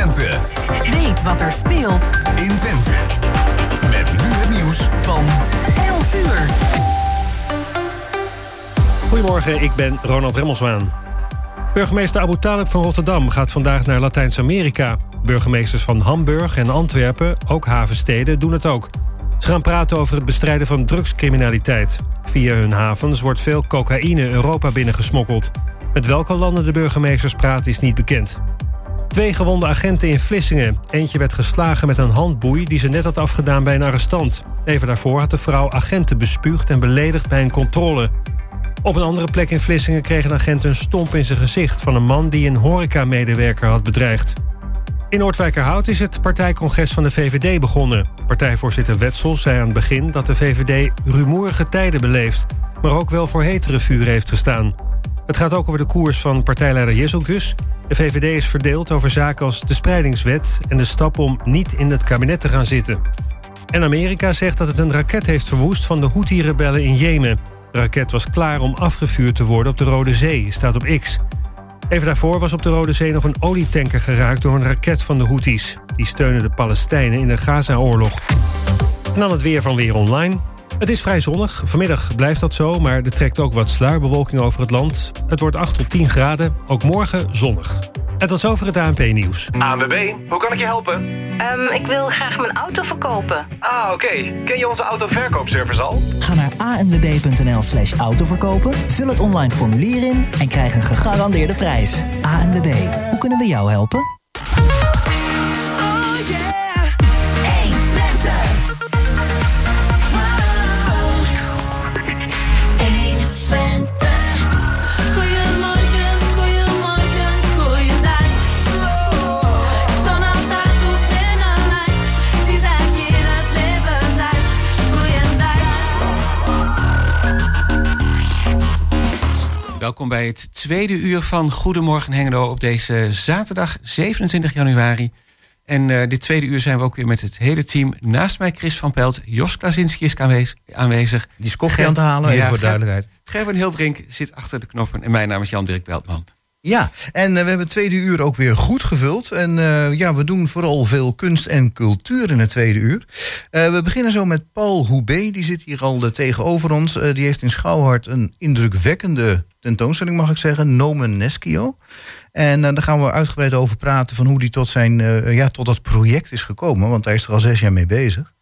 Twente. Weet wat er speelt in Twente. Met nu het nieuws van 11 uur. Goedemorgen, ik ben Ronald Remmelswaan. Burgemeester Abu Talib van Rotterdam gaat vandaag naar Latijns-Amerika. Burgemeesters van Hamburg en Antwerpen, ook havensteden, doen het ook. Ze gaan praten over het bestrijden van drugscriminaliteit. Via hun havens wordt veel cocaïne Europa binnengesmokkeld. Met welke landen de burgemeesters praten is niet bekend. Twee gewonde agenten in Vlissingen. Eentje werd geslagen met een handboei die ze net had afgedaan bij een arrestant. Even daarvoor had de vrouw agenten bespuugd en beledigd bij een controle. Op een andere plek in Vlissingen kreeg een agent een stomp in zijn gezicht... van een man die een horecamedewerker had bedreigd. In Noordwijkerhout is het partijcongres van de VVD begonnen. Partijvoorzitter Wetsel zei aan het begin dat de VVD rumoerige tijden beleeft... maar ook wel voor hetere vuur heeft gestaan. Het gaat ook over de koers van partijleider Jezelkus. De VVD is verdeeld over zaken als de spreidingswet... en de stap om niet in het kabinet te gaan zitten. En Amerika zegt dat het een raket heeft verwoest van de Houthi-rebellen in Jemen. De raket was klaar om afgevuurd te worden op de Rode Zee, staat op X. Even daarvoor was op de Rode Zee nog een olietanker geraakt door een raket van de Houthis. Die steunen de Palestijnen in de Gaza-oorlog. En dan het weer van Weer Online. Het is vrij zonnig. Vanmiddag blijft dat zo, maar er trekt ook wat sluierbewolking over het land. Het wordt 8 tot 10 graden, ook morgen zonnig. En tot zover het ANP-nieuws. ANWB, hoe kan ik je helpen? Ehm, ik wil graag mijn auto verkopen. Ah, oké. Ken je onze autoverkoopservice al? Ga naar anwb.nl slash autoverkopen, vul het online formulier in... en krijg een gegarandeerde prijs. ANWB, hoe kunnen we jou helpen? Welkom bij het tweede uur van Goedemorgen Hengelo op deze zaterdag 27 januari. En eh, dit tweede uur zijn we ook weer met het hele team. Naast mij Chris van Pelt, Jos Klazinski is aanwezig. aanwezig. Die is koffie aan te halen, even voor duidelijkheid. Gerben Hilbrink zit achter de knoppen. En mijn naam is Jan-Dirk Beltman. Ja, en eh, we hebben het tweede uur ook weer goed gevuld. En eh, ja, we doen vooral veel kunst en cultuur in het tweede uur. Eh, we beginnen zo met Paul Houbé. Die zit hier al tegenover ons. Die heeft in Schouwhart een indrukwekkende tentoonstelling, mag ik zeggen. Nomen Nescio. En daar gaan we uitgebreid over praten van hoe die tot, zijn, ja, tot dat project is gekomen. Want hij is er al zes jaar mee bezig.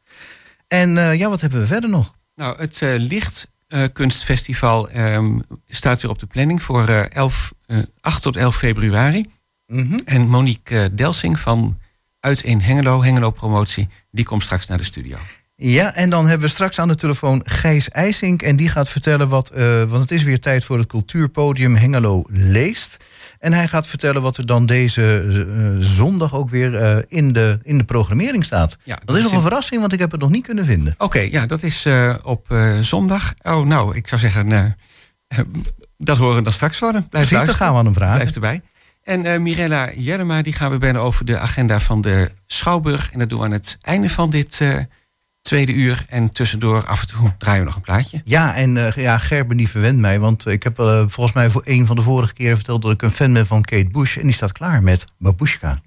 En ja, wat hebben we verder nog? Nou, het eh, Lichtkunstfestival ehm, staat weer op de planning voor eh 11, eh, 8 tot 11 februari. Mhm. En Monique eh, Delsing van Uit in Hengelo, Hengelo Promotie, die komt straks naar de studio. Ja, en dan hebben we straks aan de telefoon Gijs IJsink. En die gaat vertellen wat. eh, want het is weer tijd voor het cultuurpodium Hengelo Leest. En hij gaat vertellen wat er dan deze eh, zondag ook weer eh, in, de, in de programmering staat. Ja, dat is nog in- een verrassing, want ik heb het nog niet kunnen vinden. Oké, ja, dat is eh, op zondag. Oh, nou, ik zou zeggen, dat horen we dan straks worden. Blijf Precies, luisteren. gaan we aan hem vragen. Blijf erbij. En Mirella Jellema, die gaan we bellen over de agenda van de Schouwburg. En dat doen we aan het einde van dit tweede uur. En tussendoor af en toe draaien we nog een plaatje. Ja, en eh, ja, Gerben die verwendt mij. Want ik heb eh, volgens mij voor een van de vorige keren verteld dat ik een fan ben van Kate Bush. En die staat klaar met Babushka.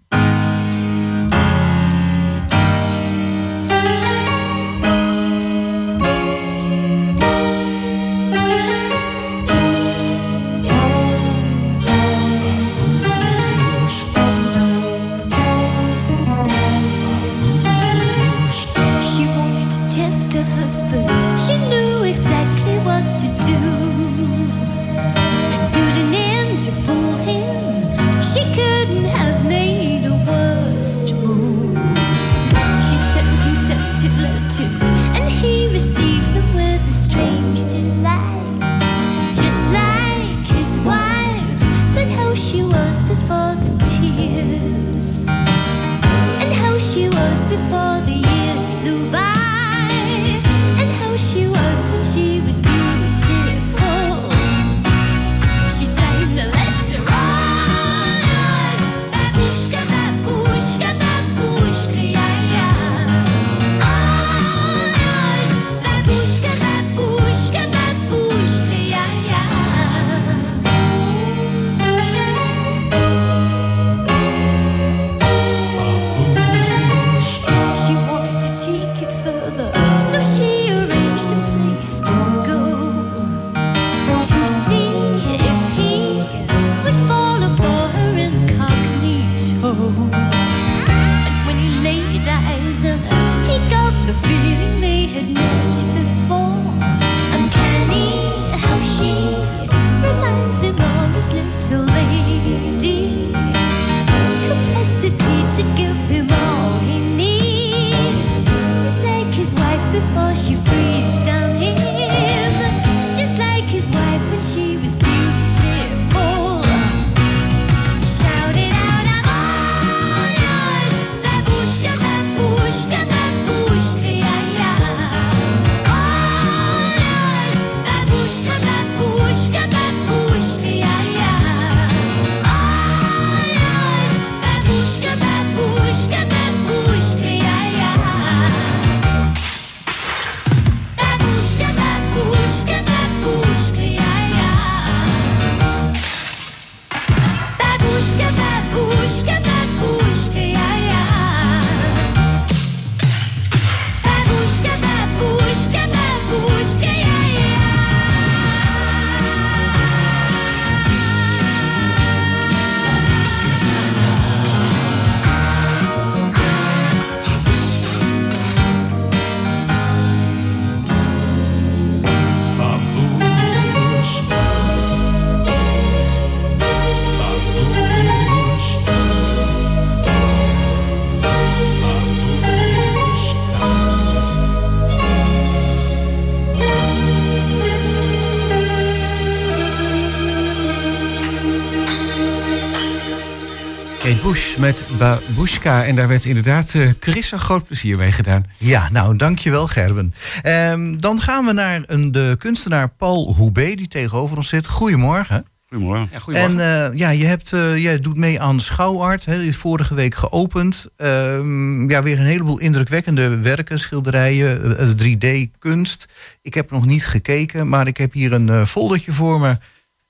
Babushka. En daar werd inderdaad eh, Chris een groot plezier mee gedaan. Ja, nou, dankjewel Gerben. Ehm, dan gaan we naar een, de kunstenaar Paul Houbé, die tegenover ons zit. Goedemorgen. Goedemorgen. Ja, goedemorgen. En eh, ja, je hebt, eh, jij doet mee aan Schouwart. Hè, die is vorige week geopend. Ehm, ja, weer een heleboel indrukwekkende werken, schilderijen, eh, 3D-kunst. Ik heb nog niet gekeken, maar ik heb hier een eh, foldertje voor me.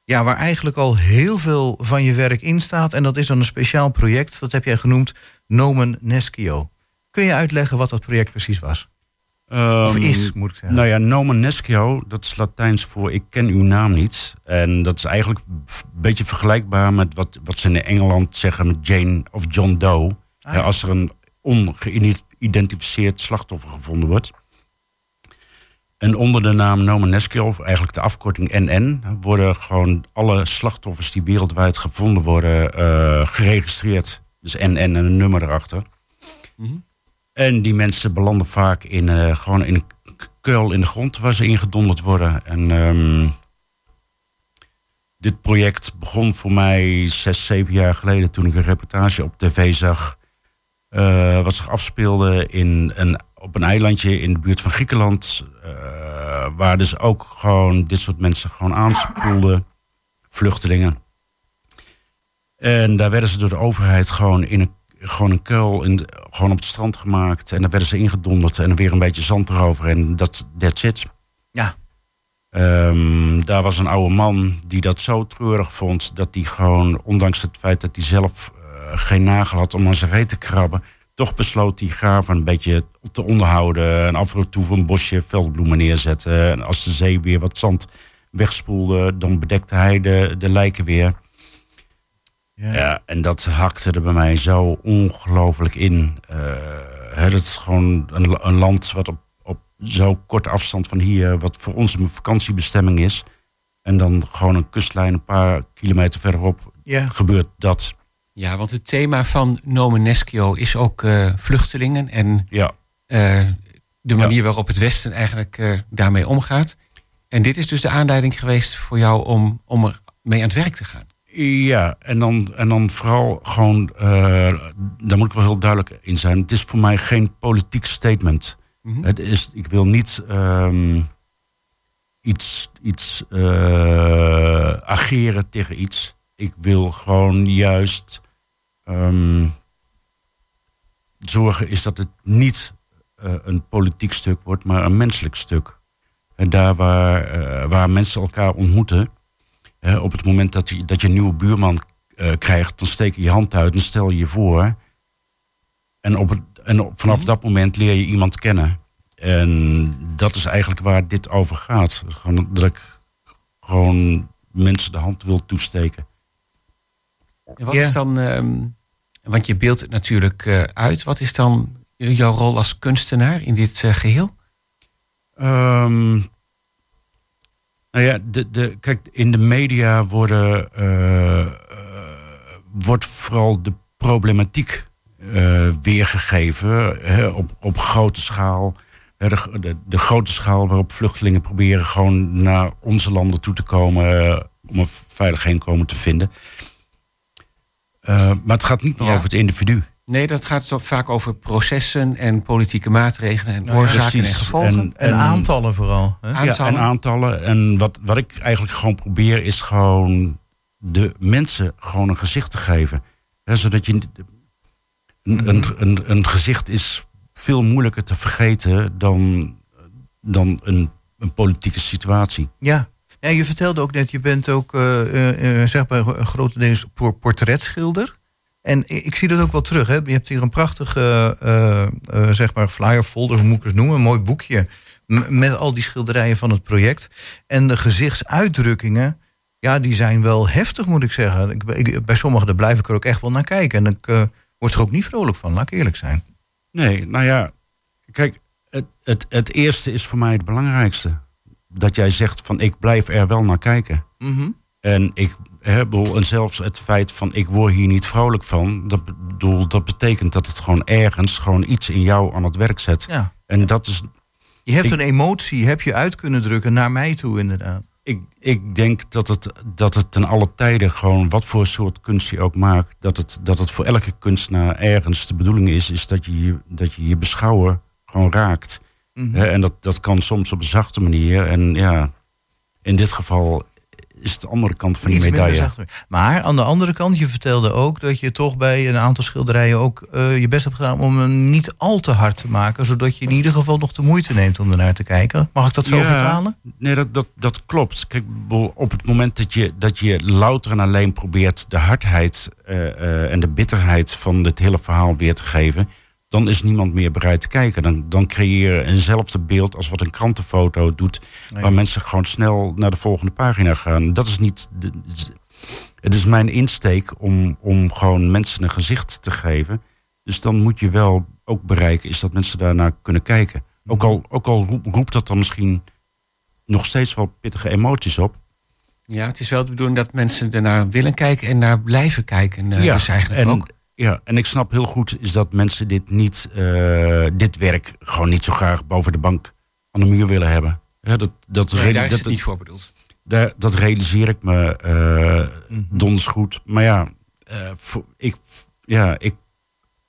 Ja, waar eigenlijk al heel veel van je werk in staat. En dat is dan een speciaal project. Dat heb jij genoemd Nomen Nescio. Kun je uitleggen wat dat project precies was? Of Ehm, is, moet ik zeggen. Nou ja, nomen nescio, dat is Latijns voor ik ken uw naam niet. En dat is eigenlijk een beetje vergelijkbaar met wat, wat ze in Engeland zeggen met Jane of John Doe. Ah, ja. als er een ongeïdentificeerd slachtoffer gevonden wordt. En onder de naam nomen nescio, of eigenlijk de afkorting NN, worden gewoon alle slachtoffers die wereldwijd gevonden worden eh, geregistreerd. Dus NN en een nummer erachter. En die mensen belanden vaak in, eh, gewoon in een kuil in de grond waar ze ingedonderd worden. En ehm, dit project begon voor mij zes, zeven jaar geleden toen ik een reportage op tv zag. eh, wat zich afspeelde in een, op een eilandje in de buurt van Griekenland. eh, waar dus ook gewoon dit soort mensen gewoon aanspoelden. Vluchtelingen. En daar werden ze door de overheid gewoon in een, gewoon een kuil in de- gewoon op het strand gemaakt. En daar werden ze ingedonderd en er weer een beetje zand erover. En dat that's it. Ja. Ehm, daar was een oude man die dat zo treurig vond... dat hij gewoon, ondanks het feit dat hij zelf eh, geen nagel had om aan zijn reet te krabben... toch besloot die graven een beetje te onderhouden... en af en toe een bosje veldbloemen neerzetten. En als de zee weer wat zand wegspoelde... dan bedekte hij de, de lijken weer... Ja. Ja, en dat hakte er bij mij zo ongelooflijk in. Eh, hè, dat is gewoon een, een land wat op, op zo korte afstand van hier, wat voor ons een vakantiebestemming is. En dan gewoon een kustlijn een paar kilometer verderop Ja. gebeurt dat. Ja, want het thema van Nomen Nescio is ook eh, vluchtelingen. En Ja, eh, de manier waarop het Westen eigenlijk eh, daarmee omgaat. En dit is dus de aanleiding geweest voor jou om, om er mee aan het werk te gaan. ja en, dan, en dan vooral gewoon, daar moet ik wel heel duidelijk in zijn. Het is voor mij geen politiek statement. Mhm. Het is, ik wil niet ehm, iets, iets ageren tegen iets. Ik wil gewoon juist ehm, zorgen is dat het niet eh, een politiek stuk wordt, maar een menselijk stuk. En daar waar, eh, waar mensen elkaar ontmoeten, op het moment dat je, dat je een nieuwe buurman eh, krijgt, dan steek je je hand uit en stel je je voor. En, op het, en op- vanaf dat moment leer je iemand kennen. En dat is eigenlijk waar dit over gaat. Gewoon dat ik gewoon mensen de hand wil toesteken. En wat Ja. is dan ehm, Want je beeldt het natuurlijk eh, uit. Wat is dan jouw rol als kunstenaar in dit eh, geheel? Ehm, nou ja, de, de, kijk, in de media worden, eh, wordt vooral de problematiek weergegeven hè, op, op grote schaal. De, de, de grote schaal waarop vluchtelingen proberen gewoon naar onze landen toe te komen om een veilig heenkomen te vinden. Eh, maar het gaat niet meer Ja. over het individu. Nee, dat gaat zo vaak over processen en politieke maatregelen en Nou ja, oorzaken en gevolgen. En- En aantallen vooral. Hè? Ja, en aantallen. En wat, wat ik eigenlijk gewoon probeer is gewoon de mensen gewoon een gezicht te geven. Zodat je. Een, een, een, een gezicht is veel moeilijker te vergeten dan, dan een, een politieke situatie. Ja. Ja, je vertelde ook net, je bent ook eh, eh, zeg maar grotendeels por- portretschilder. En ik zie dat ook wel terug. Hè? Je hebt hier een prachtige zeg maar flyer folder, hoe moet ik het noemen? Een mooi boekje met al die schilderijen van het project. En de gezichtsuitdrukkingen, ja, die zijn wel heftig, moet ik zeggen. Ik, bij sommigen daar blijf ik er ook echt wel naar kijken. En ik word er ook niet vrolijk van, laat ik eerlijk zijn. Nee, nou ja, kijk, het, het, het eerste is voor mij het belangrijkste. Dat jij zegt van ik blijf er wel naar kijken. Mhm. En ik hè, bedoel, en zelfs het feit van ik word hier niet vrolijk van, dat, bedoel, dat betekent dat het gewoon ergens gewoon iets in jou aan het werk zet. Ja. En dat is, Je hebt Ik- een emotie, heb je uit kunnen drukken naar mij toe inderdaad. ik, ik denk dat het, dat het ten alle tijden gewoon, wat voor soort kunst je ook maakt, dat het, dat het voor elke kunstenaar ergens de bedoeling is, is dat je je, dat je, je beschouwer gewoon raakt. Mhm. En dat, dat kan soms op een zachte manier. En ja, in dit geval is het de andere kant van die Iets minder medaille. Maar aan de andere kant, je vertelde ook dat je toch bij een aantal schilderijen ook eh, je best hebt gedaan om hem niet al te hard te maken, zodat je in ieder geval nog de moeite neemt om ernaar te kijken. Mag ik dat zo Ja. vertalen? Nee, dat, dat, dat klopt. Kijk, op het moment dat je, dat je louter en alleen probeert de hardheid eh, eh, en de bitterheid van het hele verhaal weer te geven, dan is niemand meer bereid te kijken. Dan, dan creëer je eenzelfde beeld als wat een krantenfoto doet, Nee. waar mensen gewoon snel naar de volgende pagina gaan. Dat is niet. De, het is mijn insteek om, om gewoon mensen een gezicht te geven. Dus dan moet je wel ook bereiken, is dat mensen daarnaar kunnen kijken. Ook al, ook al roep- roept dat dan misschien nog steeds wel pittige emoties op. Ja, het is wel de bedoeling dat mensen ernaar willen kijken en naar blijven kijken. eh, dus eigenlijk en, ook. Ja, en ik snap heel goed is dat mensen dit niet, eh, dit werk gewoon niet zo graag boven de bank aan de muur willen hebben. Ja, dat, dat, Nee, reali- daar is dat, het niet voor bedoeld. daar- dat realiseer ik me eh Mhm. donders goed. Maar ja, eh, voor- ik, ja ik,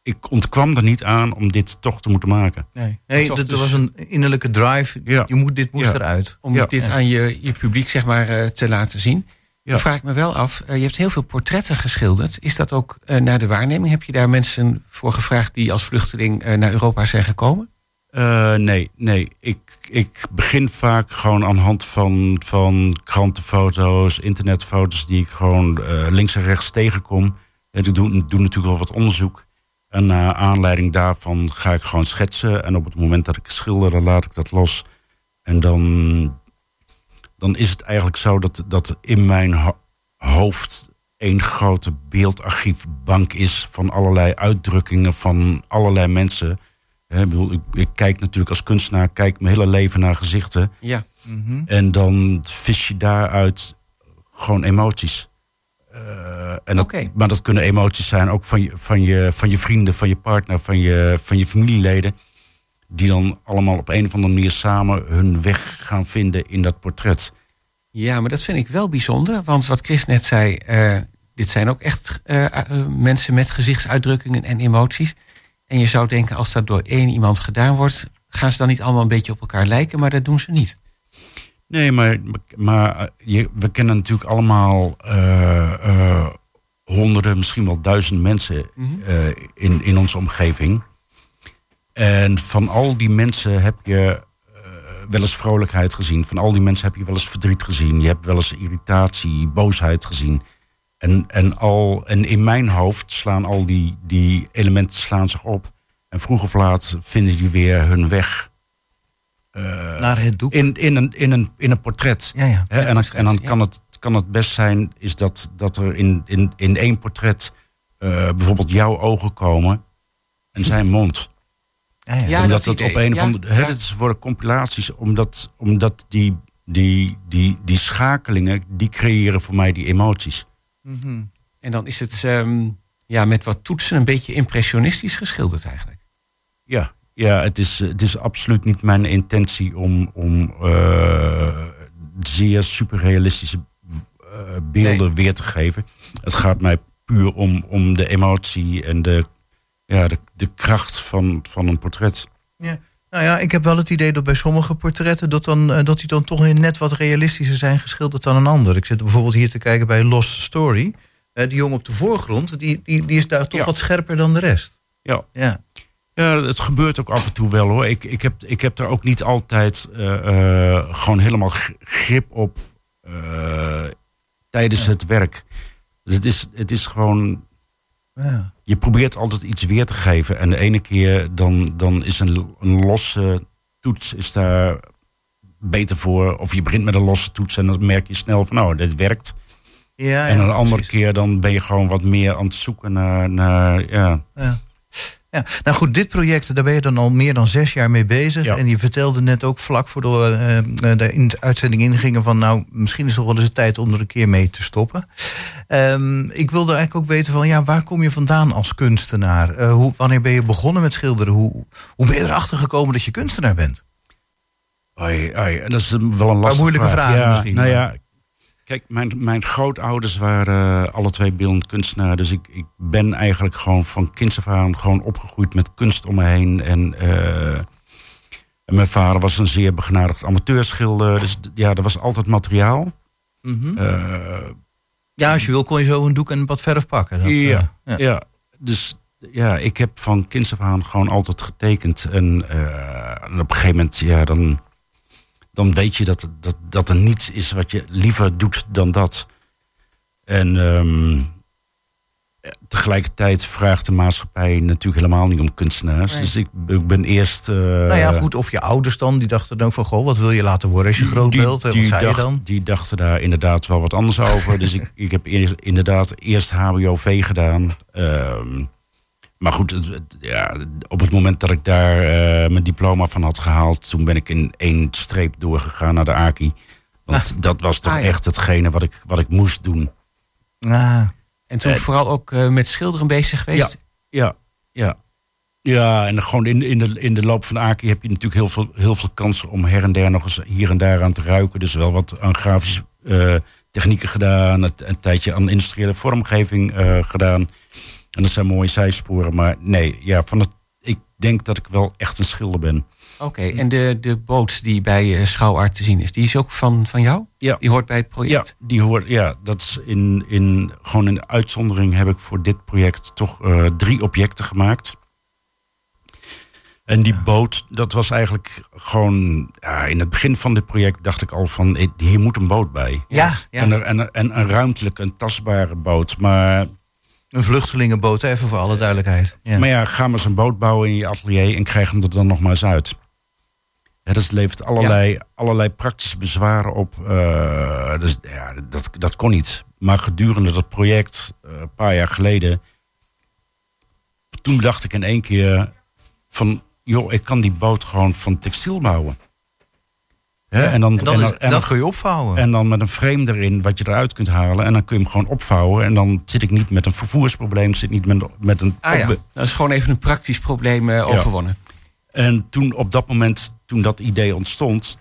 ik ontkwam er niet aan om dit toch te moeten maken. Nee, nee dat dus- was een innerlijke drive. Ja. Je moet, dit moest Ja. eruit. Om Ja. dit Ja. aan je, je publiek zeg maar, eh, te laten zien. Ja. Dan vraag ik me wel af, eh, je hebt heel veel portretten geschilderd. Is dat ook eh, naar de waarneming? Heb je daar mensen voor gevraagd die als vluchteling eh, naar Europa zijn gekomen? Nee, nee. Ik, ik begin vaak gewoon aan de hand van, van krantenfoto's, internetfoto's die ik gewoon links en rechts tegenkom. En ik doe, doe natuurlijk wel wat onderzoek. En naar aanleiding daarvan ga ik gewoon schetsen. En op het moment dat ik schilder, dan laat ik dat los. En dan, dan is het eigenlijk zo dat, dat in mijn ho- hoofd één grote beeldarchiefbank is van allerlei uitdrukkingen van allerlei mensen. Bedoel, ik, ik kijk natuurlijk als kunstenaar, kijk mijn hele leven naar gezichten. Ja. Mhm. En dan vis je daaruit gewoon emoties. Eh, en dat. Maar dat kunnen emoties zijn ook van je, van je, van je vrienden, van je partner, van je, van je familieleden. Die dan allemaal op een of andere manier samen hun weg gaan vinden in dat portret. Ja, maar dat vind ik wel bijzonder. Want wat Chris net zei, eh, dit zijn ook echt eh, eh, mensen met gezichtsuitdrukkingen en emoties. En je zou denken, als dat door één iemand gedaan wordt, gaan ze dan niet allemaal een beetje op elkaar lijken, maar dat doen ze niet. Nee, maar, maar je, we kennen natuurlijk allemaal honderden, misschien wel duizend mensen eh, in, in onze omgeving. En van al die mensen heb je eh, wel eens vrolijkheid gezien. Van al die mensen heb je wel eens verdriet gezien. Je hebt wel eens irritatie, boosheid gezien. En, en, al, en in mijn hoofd slaan al die, die elementen slaan zich op. En vroeg of laat vinden die weer hun weg Naar het doek. in, in, een, in, een, in een portret. Ja, ja. Hè, en dan, en kan, het, kan het best zijn is dat, dat er in, in, in één portret eh, bijvoorbeeld jouw ogen komen en zijn mond. Ja, ja. Ja, omdat dat dat op een of Ja, andere. ja. Het is voor compilaties, omdat, omdat die, die, die, die schakelingen, die creëren voor mij die emoties. Mhm. En dan is het ehm, ja, met wat toetsen een beetje impressionistisch geschilderd eigenlijk. Ja, ja het, is, het is absoluut niet mijn intentie om, om eh, zeer superrealistische eh, beelden weer te geven. Het gaat mij puur om, om de emotie en de, ja, de, de kracht van, van een portret. Ja. Nou ja, ik heb wel het idee dat bij sommige portretten dat, dan, eh, dat die dan toch net wat realistischer zijn geschilderd dan een ander. Ik zit bijvoorbeeld hier te kijken bij Lost Story. Eh, die jongen op de voorgrond, die, die, die is daar toch Ja. wat scherper dan de rest. Ja. Ja. Ja, het gebeurt ook af en toe wel hoor. Ik, ik, heb, ik heb er ook niet altijd eh, gewoon helemaal gr- grip op tijdens het werk. Dus het is, het is gewoon. Ja. Je probeert altijd iets weer te geven. En de ene keer dan, dan is een, een losse toets is daar beter voor. Of je begint met een losse toets en dan merk je snel van nou, dit werkt. Ja, en een andere precies. keer dan ben je gewoon wat meer aan het zoeken naar. naar ja. Ja. Ja, nou goed, dit project, daar ben je dan al meer dan zes jaar mee bezig. Ja. En je vertelde net ook vlak voor de, de in de uitzending ingingen van... nou, misschien is het wel eens de tijd om er een keer mee te stoppen. Ehm, ik wilde eigenlijk ook weten van, ja, waar kom je vandaan als kunstenaar? Eh, hoe, wanneer ben je begonnen met schilderen? Hoe, hoe ben je erachter gekomen dat je kunstenaar bent? Oei, dat is wel een lastige moeilijke vraag. vragen ja, misschien, Nou ja, kijk, mijn, mijn grootouders waren eh, alle twee beeldend kunstenaar. Dus ik, ik ben eigenlijk gewoon van kinds af aan gewoon opgegroeid met kunst om me heen. En, eh, en mijn vader was een zeer begnadigd amateurschilder. Dus ja, er was altijd materiaal. Mhm. Eh, Ja, als je wil kon je zo een doek en wat verf pakken. Dat, ja, ja. dus ja, ik heb van kinds af aan gewoon altijd getekend. En, en op een gegeven moment, ja, dan, dan weet je dat, dat, dat er niets is wat je liever doet dan dat. En ehm, tegelijkertijd vraagt de maatschappij natuurlijk helemaal niet om kunstenaars. Nee. Dus ik, ik ben eerst... eh, Nou ja, goed, of je ouders dan, die dachten dan van... goh, wat wil je laten worden als je groot die, bent? En die wat zei dacht- je dan? Die dachten daar inderdaad wel wat anders over. dus ik, ik heb eerst, inderdaad eerst HBOV gedaan. Ehm, maar goed, het- het- ja, op het moment dat ik daar eh, mijn diploma van had gehaald... toen ben ik in één streep doorgegaan naar de AKI. Want dat was toch Ah, ja. echt hetgene wat ik, wat ik moest doen. Ah, En toen Eh, vooral ook eh, met schilderen bezig geweest. Ja, ja. Ja, en gewoon in, in, de, in de loop van de AKI heb je natuurlijk heel veel, heel veel kansen om her en der nog eens hier en daar aan te ruiken. Dus wel wat aan grafische eh, technieken gedaan, een, een tijdje aan industriële vormgeving eh, gedaan. En dat zijn mooie zijsporen. Maar nee, ja, van het, ik denk dat ik wel echt een schilder ben. Oké, en de, de boot die bij eh, Schouwart te zien is, die is ook van, van jou? Ja. Die hoort bij het project? Ja, die hoort, ja, dat is in, in, gewoon in de uitzondering heb ik voor dit project toch eh, drie objecten gemaakt. En die boot, dat was eigenlijk gewoon, ja, in het begin van dit project dacht ik al van, eh, hier moet een boot bij. ja, ja. En, er, en, er- en een ruimtelijke, een tastbare boot. Maar, een vluchtelingenboot, even voor alle duidelijkheid. Ja. maar ja, ga maar eens een boot bouwen in je atelier en krijg hem er dan nog maar eens uit. Ja, dat levert allerlei, allerlei praktische bezwaren op. eh, dus ja, dat, dat kon niet. Maar gedurende dat project, eh, een paar jaar geleden, toen dacht ik in één keer van, joh, ik kan die boot gewoon van textiel bouwen. En dan, En dan- en dat kun je opvouwen. en dan met een frame erin wat je eruit kunt halen. En dan kun je hem gewoon opvouwen. En dan zit ik niet met een vervoersprobleem. Zit niet met, met een. Ah ja, dat is gewoon even een praktisch probleem eh, overwonnen. En toen op dat moment, toen dat idee ontstond.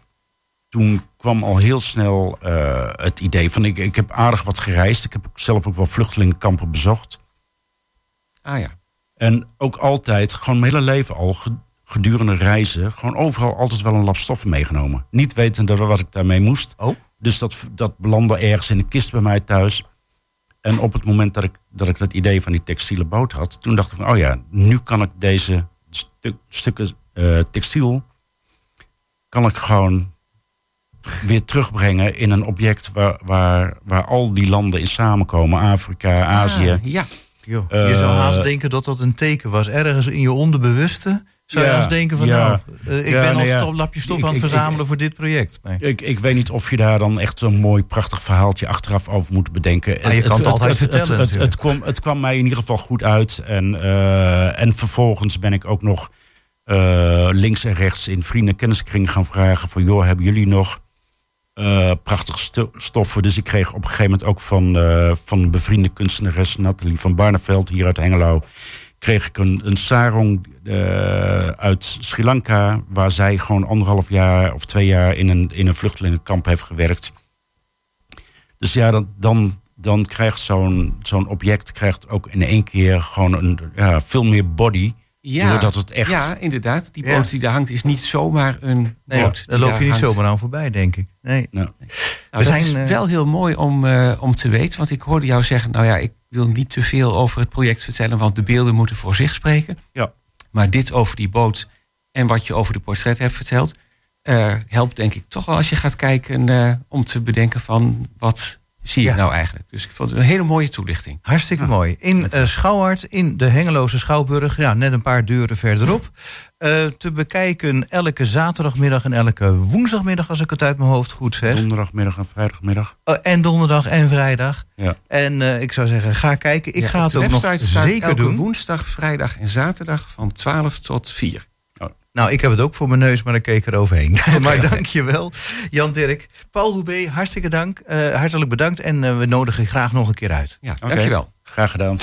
Toen kwam al heel snel eh, het idee van ik, ik heb aardig wat gereisd. Ik heb zelf ook wel vluchtelingenkampen bezocht. Ah ja. En ook altijd, gewoon mijn hele leven al, gedurende reizen, gewoon overal altijd wel een lap stoffen meegenomen. Niet wetende wat ik daarmee moest. Oh. Dus dat, dat belandde ergens in de kist bij mij thuis. En op het moment dat ik dat, ik dat idee van die textiele boot had, toen dacht ik van, oh ja, nu kan ik deze stu- stukken eh, textiel, kan ik gewoon weer terugbrengen in een object waar, waar, waar al die landen in samenkomen. Afrika, Azië. Ah, ja. Joh, je Eh, zou haast denken dat dat een teken was. Ergens in je onderbewuste zou je Ja, haast denken van... ja. nou, eh, ik Ja, ben nou al een lapje stof Ik- aan het verzamelen ik- voor dit project. Nee. Ik, ik weet niet of je daar dan echt zo'n mooi, prachtig verhaaltje achteraf over moet bedenken. Ah, je kan het altijd vertellen Het, het, kwam, het kwam mij in ieder geval goed uit. En, eh, en vervolgens ben ik ook nog eh, links en rechts in vrienden- en kenniskring gaan vragen... van joh, hebben jullie nog prachtige sto- stoffen? Dus ik kreeg op een gegeven moment ook van, van een bevriende kunstenares... Nathalie van Barneveld hier uit Hengelo... kreeg ik een, een sarong eh, uit Sri Lanka... waar zij gewoon anderhalf jaar of twee jaar in een, in een vluchtelingenkamp heeft gewerkt. Dus ja, dan, dan, dan krijgt zo'n zo'n object krijgt ook in één keer gewoon een, ja, veel meer body. doordat het echt... ja, inderdaad. Die Ja. boot die daar hangt is niet zomaar een Nee, boot. daar loop je niet hangt. zomaar aan voorbij, denk ik. Nee. Nou, Nou, We dat zijn, is eh, wel heel mooi om, eh, om te weten. Want ik hoorde jou zeggen, nou ja, ik wil niet te veel over het project vertellen, want de beelden moeten voor zich spreken. Ja. Maar dit over die boot en wat je over de portret hebt verteld, eh, helpt denk ik toch wel als je gaat kijken eh, om te bedenken van wat zie ik nou eigenlijk. Dus ik vond het een hele mooie toelichting. Hartstikke mooi. In eh Schouwart, in de Hengeloze Schouwburg, ja, net een paar deuren verderop. Eh, te bekijken elke zaterdagmiddag en elke woensdagmiddag, als ik het uit mijn hoofd goed zeg. donderdagmiddag en vrijdagmiddag. Eh, en donderdag en vrijdag. Ja. En eh, ik zou zeggen, ga kijken. Ik Ja, ga op het de ook nog website staat zeker elke doen. woensdag, vrijdag en zaterdag van 12 tot 4. Nou, ik heb het ook voor mijn neus, maar ik keek er overheen. maar dank je wel, Jan Dirk. Paul Hoebe, hartstikke dank. Eh, hartelijk bedankt en eh, we nodigen je graag nog een keer uit. Ja, Oké, dankjewel. Graag gedaan.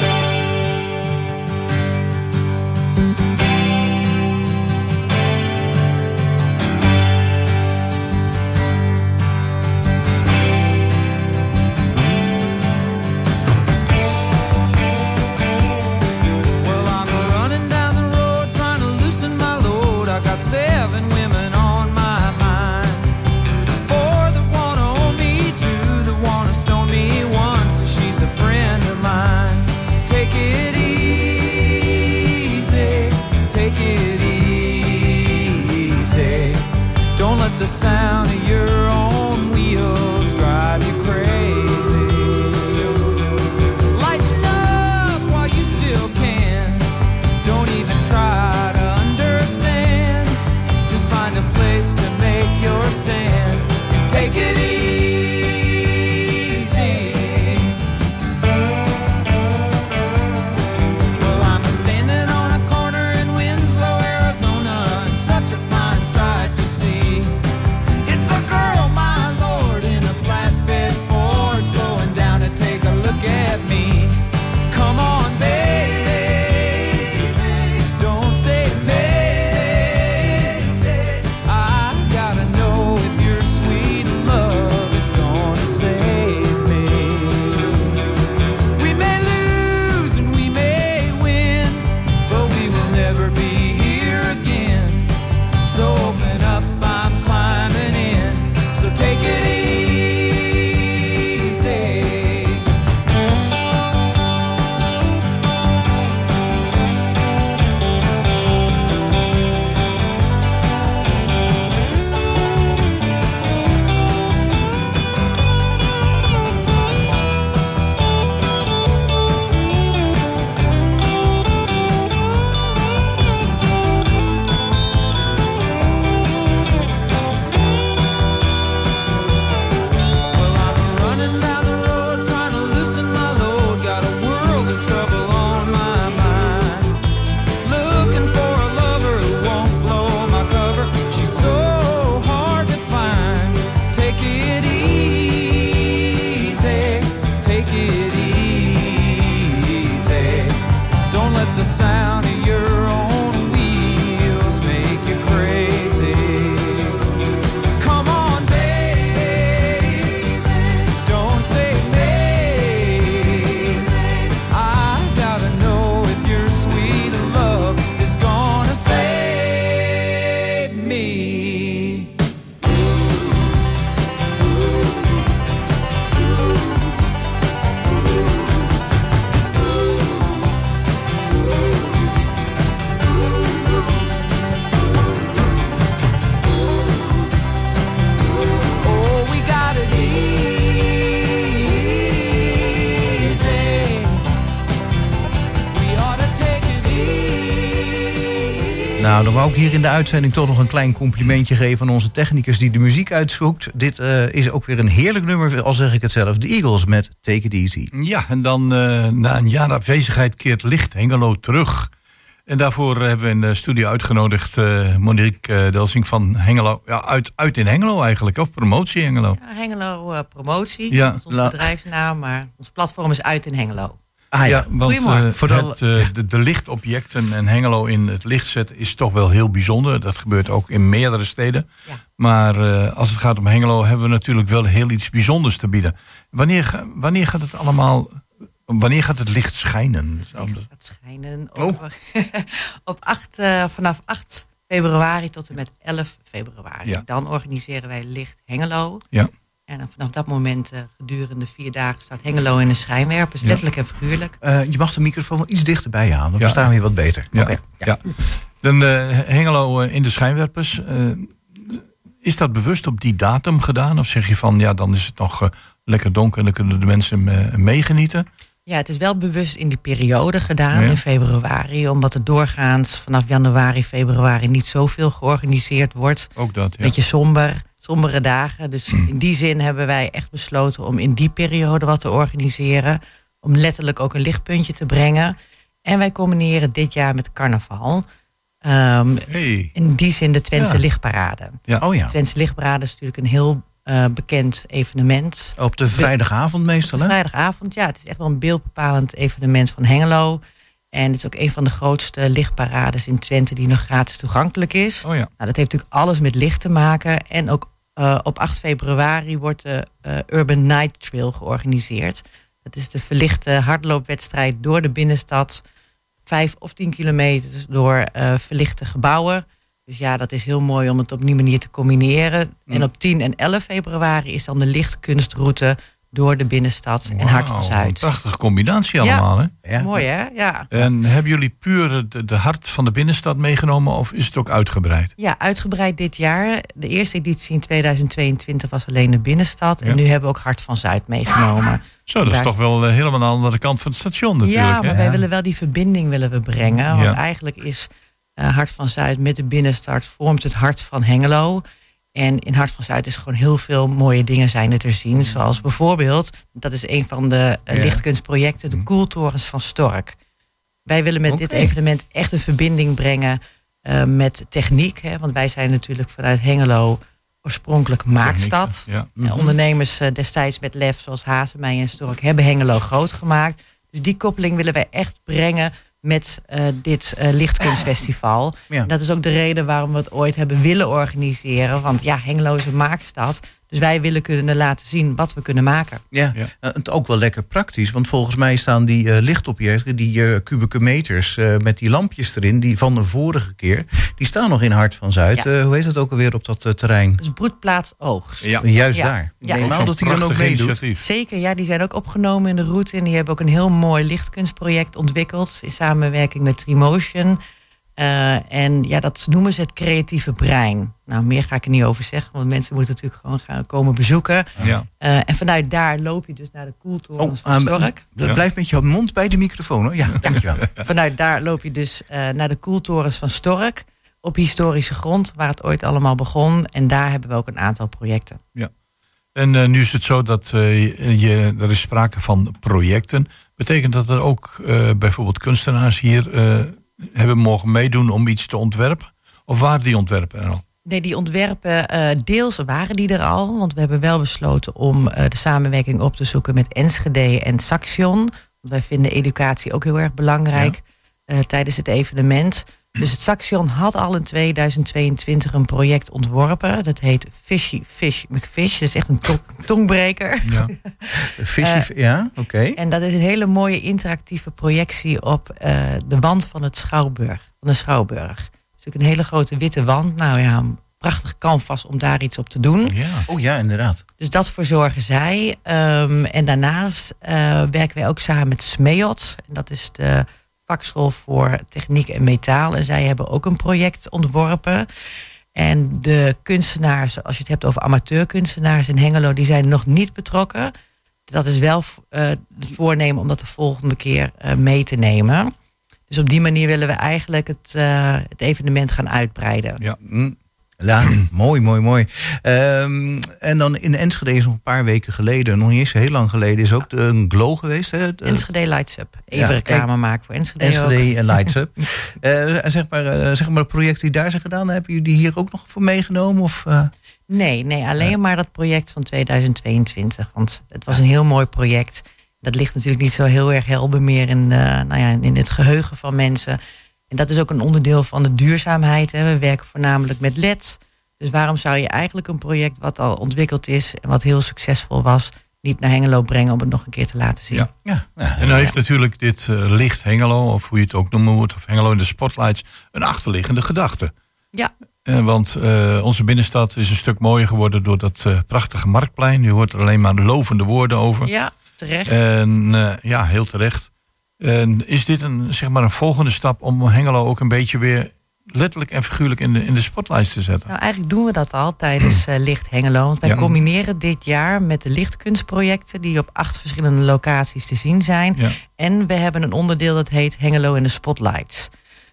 Hier in de uitzending toch nog een klein complimentje geven aan onze technicus die de muziek uitzoekt. Dit eh, is ook weer een heerlijk nummer, al zeg ik het zelf. De Eagles met Take It Easy. Ja, en dan eh, na een jaar afwezigheid keert Licht Hengelo terug. En daarvoor hebben we in de studio uitgenodigd eh, Monique eh, Delsing van Hengelo. Ja, uit, uit in Hengelo eigenlijk, of promotie Hengelo. Ja, Hengelo eh, Promotie, Ja, dat is onze la- bedrijfsnaam, maar ons platform is uit in Hengelo. Ah, ja, want Vooral- het, eh, de, de lichtobjecten en Hengelo in het licht zetten is toch wel heel bijzonder. Dat gebeurt ook in meerdere steden. Ja. Maar eh, als het gaat om Hengelo hebben we natuurlijk wel heel iets bijzonders te bieden. Wanneer, wanneer gaat het allemaal, wanneer gaat het licht schijnen? Het schijnen op, op 8, eh, vanaf 8 februari tot en met 11 februari. Ja. Dan organiseren wij Licht Hengelo. Ja. En dan vanaf dat moment, eh, gedurende vier dagen, staat Hengelo in de schijnwerpers. Ja. Letterlijk en figuurlijk. Eh, je mag de microfoon wel iets dichterbij halen, dan Ja. verstaan we je wat beter. Ja, Oké. ja. Dan eh, Hengelo in de schijnwerpers. eh, is dat bewust op die datum gedaan? Of zeg je van, ja, dan is het nog eh, lekker donker en dan kunnen de mensen meegenieten? Ja, het is wel bewust in die periode gedaan, Ja. in februari. Omdat er doorgaans vanaf januari, februari niet zoveel georganiseerd wordt. Ook dat, ja. Beetje somber, sombere dagen. Dus in die zin hebben wij echt besloten om in die periode wat te organiseren. Om letterlijk ook een lichtpuntje te brengen. En wij combineren dit jaar met carnaval. Ehm, Hey. In die zin de Twentse Ja. Lichtparade. Ja. Oh ja. De Twentse Lichtparade is natuurlijk een heel eh, bekend evenement. Op de vrijdagavond meestal, hè? Vrijdagavond, ja. Het is echt wel een beeldbepalend evenement van Hengelo. En het is ook een van de grootste lichtparades in Twente die nog gratis toegankelijk is. Oh ja. Nou, dat heeft natuurlijk alles met licht te maken. En ook eh, op 8 februari wordt de eh, Urban Night Trail georganiseerd. Dat is de verlichte hardloopwedstrijd door de binnenstad. Vijf of tien kilometer door eh, verlichte gebouwen. Dus ja, dat is heel mooi om het op die manier te combineren. En op 10 en 11 februari is dan de lichtkunstroute door de binnenstad en Hart van Zuid. een prachtige combinatie allemaal, hè? Ja. Mooi hè? Ja. En hebben jullie puur de, de hart van de binnenstad meegenomen of is het ook uitgebreid? Ja, uitgebreid dit jaar. De eerste editie in 2022 was alleen de binnenstad. Ja. En nu hebben we ook Hart van Zuid meegenomen. Zo, dat is toch wel eh, helemaal aan de andere kant van het station natuurlijk. Ja, maar hè? wij willen wel die verbinding willen we brengen. Want Ja. eigenlijk is eh, Hart van Zuid met de binnenstad vormt het hart van Hengelo. En in Hart van Zuid is gewoon heel veel mooie dingen zijn er te zien. Zoals bijvoorbeeld, dat is een van de eh, lichtkunstprojecten, de koeltorens van Stork. Wij willen met dit evenement echt een verbinding brengen eh, met techniek. Hè? Want wij zijn natuurlijk vanuit Hengelo oorspronkelijk maakstad. Ja. Eh, ondernemers eh, destijds met lef, zoals Hazemij en Stork, hebben Hengelo groot gemaakt. Dus die koppeling willen wij echt brengen met eh, dit eh, lichtkunstfestival. Ja. Dat is ook de reden waarom we het ooit hebben willen organiseren. Want ja, Hengelo is een maakstad. Dus wij willen kunnen laten zien wat we kunnen maken. Ja, Ja. Eh, het ook wel lekker praktisch. Want volgens mij staan die eh, lichtobjecten, die eh, kubieke meters eh, met die lampjes erin, die van de vorige keer, die staan nog in Hart van Zuid. Ja. Eh, hoe heet het ook alweer op dat terrein? Dus broedplaats oogst. Ja. Juist Ja. daar. Ja. neem aan dat hij dan ook meedoet. initiatief. Zeker, ja, die zijn ook opgenomen in de route. En die hebben ook een heel mooi lichtkunstproject ontwikkeld. In samenwerking met Trimotion. Eh, en ja, dat noemen ze het creatieve brein. Nou, meer ga ik er niet over zeggen. Want mensen moeten natuurlijk gewoon gaan komen bezoeken. Ja. Eh, en vanuit daar loop je dus naar de koeltorens van ehm, Stork. dat Ja. Blijf met je mond bij de microfoon hoor. Ja, dankjewel. Vanuit daar loop je dus eh, naar de koeltorens van Stork. Op historische grond, waar het ooit allemaal begon. En daar hebben we ook een aantal projecten. En eh, nu is het zo dat eh, je, je- er is sprake van projecten. Betekent dat er ook eh, bijvoorbeeld kunstenaars hier eh, hebben mogen meedoen om iets te ontwerpen? Of waren die ontwerpen er al? Nee, die ontwerpen, eh, deels waren die er al. Want we hebben wel besloten om eh, de samenwerking op te zoeken met Enschede en Saxion. Want wij vinden educatie ook heel erg belangrijk eh, tijdens het evenement. Dus het Saxion had al in 2022 een project ontworpen. Dat heet Fishy Fish McFish. Dat is echt een tong- tongbreker. Ja. Fishy, ja, oké. En dat is een hele mooie interactieve projectie op eh, de wand van het Schouwburg. Van de Schouwburg. Het is natuurlijk een hele grote witte wand. Nou ja, een prachtig canvas om daar iets op te doen. ja. Oh ja, inderdaad. Dus dat verzorgen zij. Ehm, en daarnaast eh, werken wij ook samen met SMEOT. En dat is de vakschool voor techniek en metaal. En zij hebben ook een project ontworpen. En de kunstenaars, als je het hebt over amateurkunstenaars in Hengelo, die zijn nog niet betrokken. Dat is wel eh, het voornemen om dat de volgende keer eh, mee te nemen. Dus op die manier willen we eigenlijk het, eh, het evenement gaan uitbreiden. Ja. Ja, mooi, mooi, mooi. Ehm, en dan in Enschede is nog een paar weken geleden, nog niet eens heel lang geleden, is ook de, een glow geweest. Hè? De- Enschede Lights Up. Even Ja, reclame maken voor Enschede, ook. Enschede en Lights Up. Eh, zeg, maar, eh, zeg maar, de projecten die daar zijn gedaan, hebben jullie die hier ook nog voor meegenomen? Of, eh? Nee, nee, alleen maar dat project van 2022. Want het was een heel mooi project. Dat ligt natuurlijk niet zo heel erg helder meer in, nou ja, in het geheugen van mensen. En dat is ook een onderdeel van de duurzaamheid. Hè. We werken voornamelijk met LED. Dus waarom zou je eigenlijk een project wat al ontwikkeld is en wat heel succesvol was, niet naar Hengelo brengen om het nog een keer te laten zien? Ja. En dan heeft natuurlijk dit eh, licht Hengelo, of hoe je het ook noemen moet, of Hengelo in de spotlights, een achterliggende gedachte. Ja. Eh, want eh, onze binnenstad is een stuk mooier geworden door dat eh, prachtige marktplein. Je hoort er alleen maar lovende woorden over. Ja, terecht. En eh, ja, heel terecht. En is dit een, zeg maar een volgende stap om Hengelo ook een beetje weer letterlijk en figuurlijk in de, in de spotlights te zetten? Nou, eigenlijk doen we dat al tijdens eh, Licht Hengelo. Want wij Ja. combineren dit jaar met de lichtkunstprojecten die op acht verschillende locaties te zien zijn. Ja. En we hebben een onderdeel dat heet Hengelo in de Spotlights.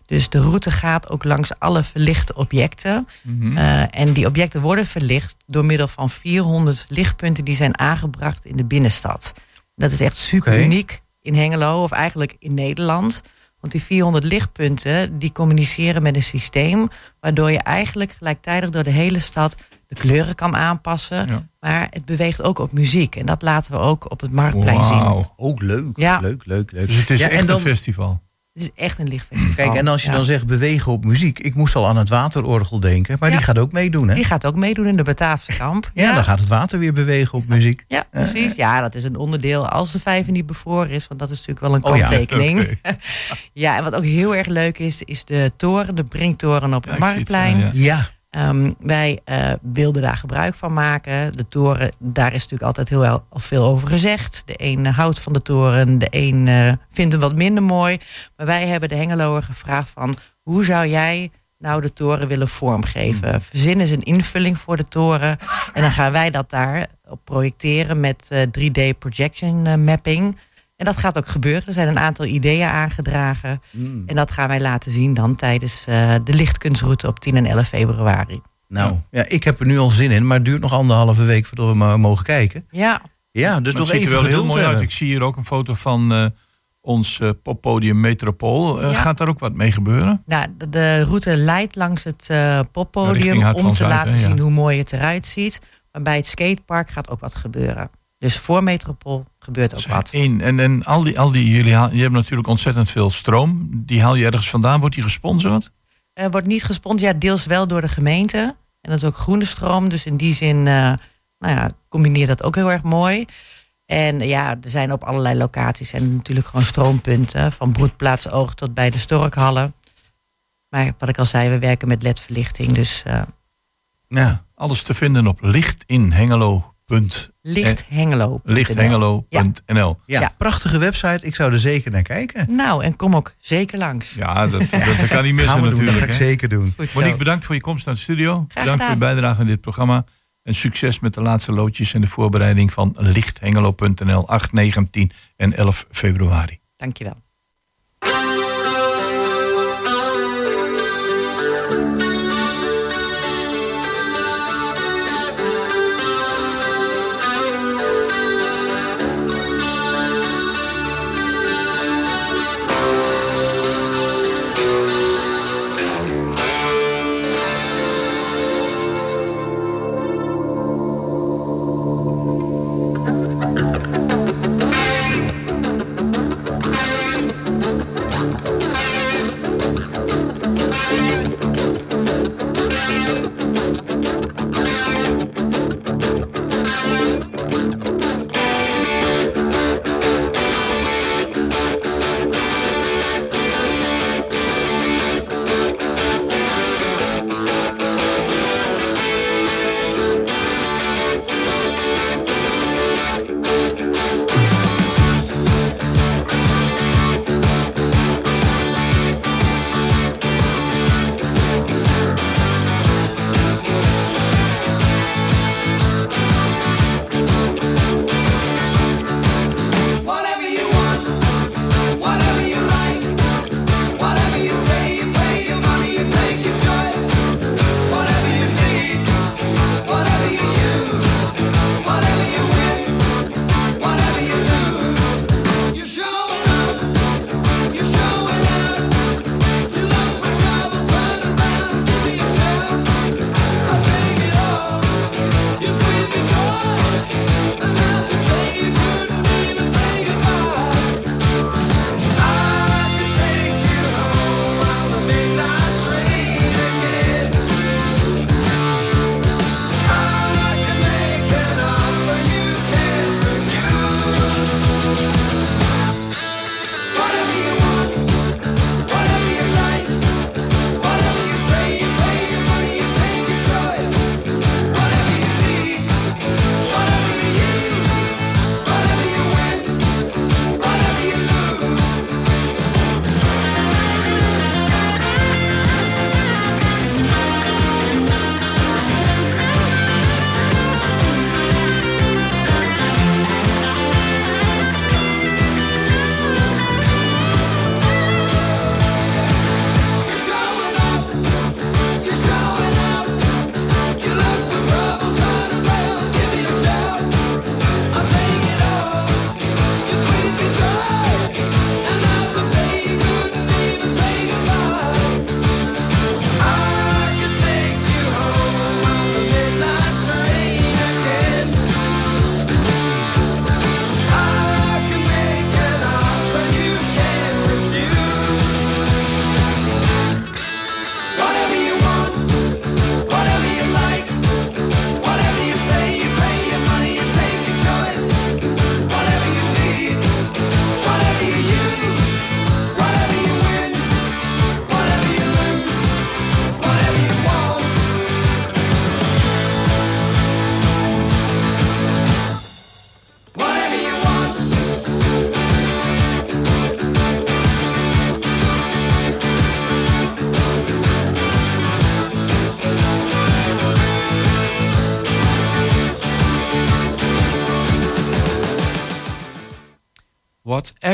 Dus de route gaat ook langs alle verlichte objecten. Mhm. Eh, en die objecten worden verlicht door middel van 400 lichtpunten die zijn aangebracht in de binnenstad. Dat is echt super uniek in Hengelo, of eigenlijk in Nederland. Want die 400 lichtpunten die communiceren met een systeem waardoor je eigenlijk gelijktijdig door de hele stad de kleuren kan aanpassen. Ja. Maar het beweegt ook op muziek. En dat laten we ook op het marktplein zien. Wauw. Ook leuk, Ja. leuk, leuk, leuk. Dus het is Ja, echt dan, een festival. Het is echt een lichtfestival. Kijk, en als je Ja. dan zegt bewegen op muziek, ik moest al aan het waterorgel denken, maar Ja. die gaat ook meedoen, hè? Die gaat ook meedoen in de Bataafse kamp. Ja, dan gaat het water weer bewegen op muziek. Ja, precies. Ja, dat is een onderdeel als de vijver niet bevroren is. Want dat is natuurlijk wel een Oh ja, kanttekening. ja, en wat ook heel erg leuk is, is de toren, de Brinktoren op het Marktplein. ja. Ehm, wij eh, wilden daar gebruik van maken. De toren, daar is natuurlijk altijd heel wel veel over gezegd. De een eh, houdt van de toren, de een eh, vindt hem wat minder mooi. Maar wij hebben de Hengeloer gevraagd van... hoe zou jij nou de toren willen vormgeven? Verzin eens een invulling voor de toren. En dan gaan wij dat daar op projecteren met eh, 3D projection mapping... En dat gaat ook gebeuren. Er zijn een aantal ideeën aangedragen. En dat gaan wij laten zien dan tijdens eh, de lichtkunstroute op 10 en 11 februari. nou, ja, ik heb er nu al zin in, maar het duurt nog anderhalve week voordat we maar mogen kijken. Ja, Ja, dus Maar nog het ziet even er wel heel mooi uit. Ik zie hier ook een foto van eh, ons eh, poppodium Metropool. Ja. Gaat daar ook wat mee gebeuren? nou, de, de route leidt langs het eh, poppodium om te laten ja. zien hoe mooi het eruit ziet. Maar bij het skatepark gaat ook wat gebeuren. Dus voor Metropool gebeurt ook wat. Eén. En, en al die, al die jullie haal, je hebt natuurlijk ontzettend veel stroom. Die haal je ergens vandaan. Wordt die gesponsord? Er wordt niet gesponsord, ja, deels wel door de gemeente. En dat is ook groene stroom. Dus in die zin, eh, nou ja, combineer dat ook heel erg mooi. En ja, er zijn op allerlei locaties en natuurlijk gewoon stroompunten. Van Broedplaats Oog tot bij de Storkhallen. Maar wat ik al zei, we werken met ledverlichting. Dus eh Ja. Alles te vinden op lichtinhengelo.nl. lichthengelo. Lichthengelo.nl. Ja, Ja. prachtige website. Ik zou er zeker naar kijken. Nou, en kom ook zeker langs. Ja, dat, dat, dat kan niet missen we doen, dat natuurlijk. ga ik zeker doen. Monique, bedankt voor je komst naar de studio. bedankt voor je bijdrage aan dit programma. En succes met de laatste loodjes en de voorbereiding van lichthengelo.nl 8, 9, 10 en 11 februari. Dankjewel.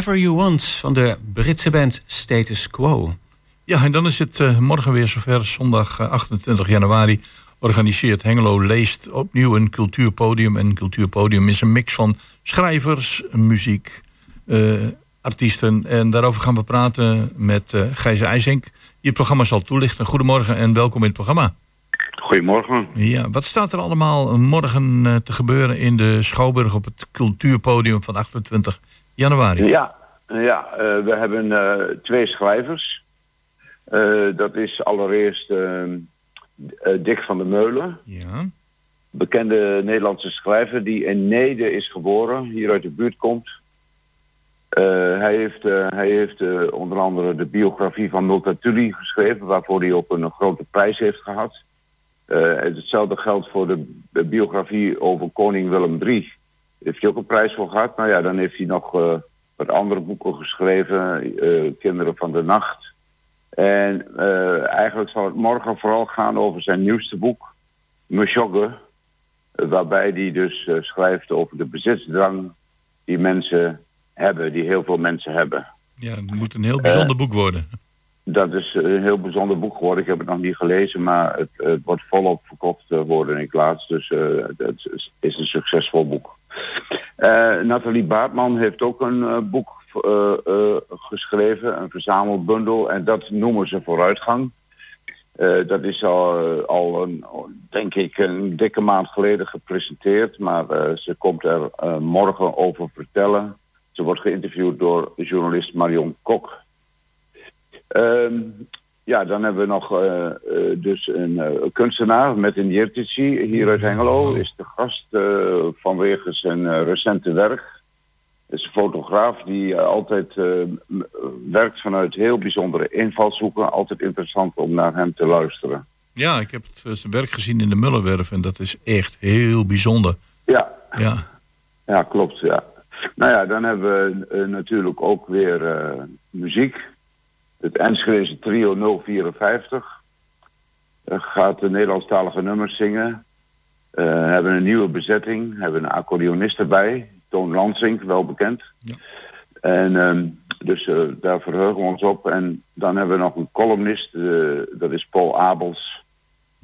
Whatever You Want van de Britse band Status Quo. Ja, en dan is het eh, morgen weer zover. Zondag eh, 28 januari organiseert Hengelo Leest opnieuw een cultuurpodium. En een cultuurpodium is een mix van schrijvers, muziek, eh, artiesten. En daarover gaan we praten met eh Gijs IJzink, die het programma zal toelichten. Goedemorgen en welkom in het programma. Goedemorgen. Ja, wat staat er allemaal morgen eh, te gebeuren in de Schouwburg op het cultuurpodium van 28 januari? Ja, ja eh, we hebben eh, twee schrijvers. Eh, dat is allereerst Dick van der Meulen. Ja. Bekende Nederlandse schrijver die in Nede is geboren, hier uit de buurt komt. Hij heeft, hij heeft onder andere de biografie van Multatuli geschreven, waarvoor hij ook een grote prijs heeft gehad. Eh, hetzelfde geldt voor de, de biografie over koning Willem III. Heeft hij ook een prijs voor gehad. Nou ja, dan heeft hij nog eh, wat andere boeken geschreven. eh, Kinderen van de Nacht. En eh, eigenlijk zal het morgen vooral gaan over zijn nieuwste boek, Mesjogge. waarbij hij dus schrijft over de bezitsdrang die mensen hebben, die heel veel mensen hebben. Ja, het moet een heel bijzonder boek worden. Dat is een heel bijzonder boek geworden. Ik heb het nog niet gelezen, maar het, het wordt volop verkocht worden ik laatst. Dus het is, een succesvol boek. Uh, Nathalie Baartman heeft ook een uh, boek geschreven, een verzamelbundel. En dat noemen ze vooruitgang. dat is al, al een, denk ik, een dikke maand geleden gepresenteerd. Maar ze komt er morgen over vertellen. Ze wordt geïnterviewd door journalist Marion Kok. Ja, dan hebben we nog uh, uh, dus een uh, kunstenaar met een Jirtici hier uit Hengelo. Is de gast vanwege zijn recente werk. Is een fotograaf die altijd werkt vanuit heel bijzondere invalshoeken. Altijd interessant om naar hem te luisteren. Ja, ik heb het, zijn werk gezien in de Mullenwerf en dat is echt heel bijzonder. Ja, ja. ja klopt. Ja. Nou ja, dan hebben we natuurlijk ook weer muziek. Het Enschedeze trio 054 uh, gaat de Nederlandstalige nummers zingen. Uh, hebben een nieuwe bezetting, hebben een accordeonist erbij, Toon Lansing, wel bekend. Ja. En um, dus uh, daar verheugen we ons op. En dan hebben we nog een columnist, dat is Paul Abels,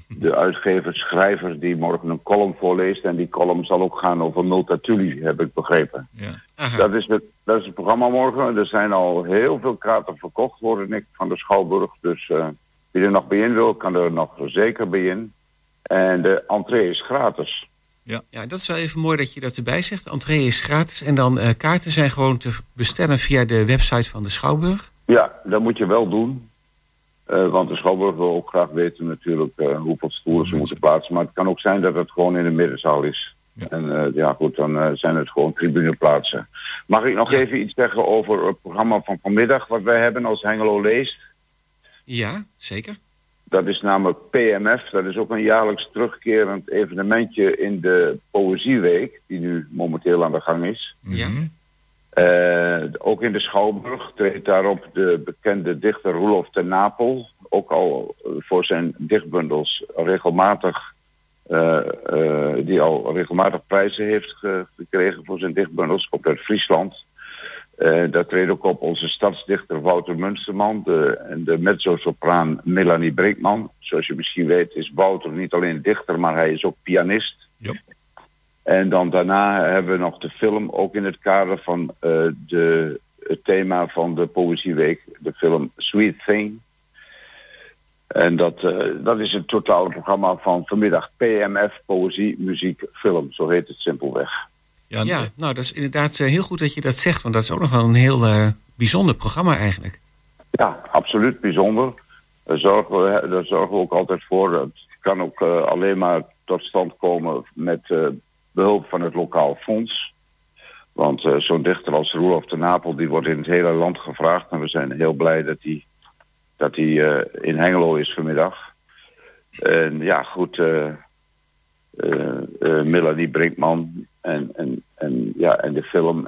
de uitgever, schrijver, die morgen een column voorleest. En die column zal ook gaan over Multatuli, heb ik begrepen. Ja. Dat is, het, dat is het programma morgen. Er zijn al heel veel kaarten verkocht worden ik van de Schouwburg. Dus uh, wie er nog bij in wil, kan er nog zeker bij in. En de entree is gratis. Ja. ja, dat is wel even mooi dat je dat erbij zegt. Entree is gratis en dan uh, kaarten zijn gewoon te bestellen via de website van de Schouwburg. Ja, dat moet je wel doen. Uh, want de Schouwburg wil ook graag weten natuurlijk uh, hoeveel stoelen ze moeten plaatsen. Maar het kan ook zijn dat het gewoon in de middenzaal is. Ja. En uh, ja goed, dan zijn het gewoon tribuneplaatsen. Mag ik nog ja. even iets zeggen over het programma van vanmiddag wat wij hebben als Hengelo Leest? Ja, zeker. Dat is namelijk PMF. Dat is ook een jaarlijks terugkerend evenementje in de Poëzieweek, die nu momenteel aan de gang is. Ja. Uh, ook in de Schouwburg treedt daarop de bekende dichter Roelof ten Napel. Ook al voor zijn dichtbundels regelmatig, uh, die al regelmatig prijzen heeft ge gekregen voor zijn dichtbundels. Komt uit Friesland. daar treedt ook op onze stadsdichter Wouter Munsterman en de mezzo-sopraan Melanie Brinkman. Zoals je misschien weet is Wouter niet alleen dichter, maar hij is ook pianist. En dan daarna hebben we nog de film, ook in het kader van uh, de, het thema van de Poëzieweek, de film Sweet Thing. En dat, uh, dat is het totale programma van vanmiddag PMF, Poëzie, Muziek, Film. Zo heet het simpelweg. Ja, ja nou dat is inderdaad uh, heel goed dat je dat zegt, want dat is ook nog wel een heel bijzonder programma eigenlijk. Ja, absoluut bijzonder. Daar zorgen we, daar zorgen we ook altijd voor. Het kan ook alleen maar tot stand komen met behulp van het lokaal fonds. Want uh, zo'n dichter als Roelof de Napel, die wordt in het hele land gevraagd. En we zijn heel blij dat hij dat die, uh, in Hengelo is vanmiddag. En ja, goed, uh, Melanie Brinkman en, en, en, ja, en de film.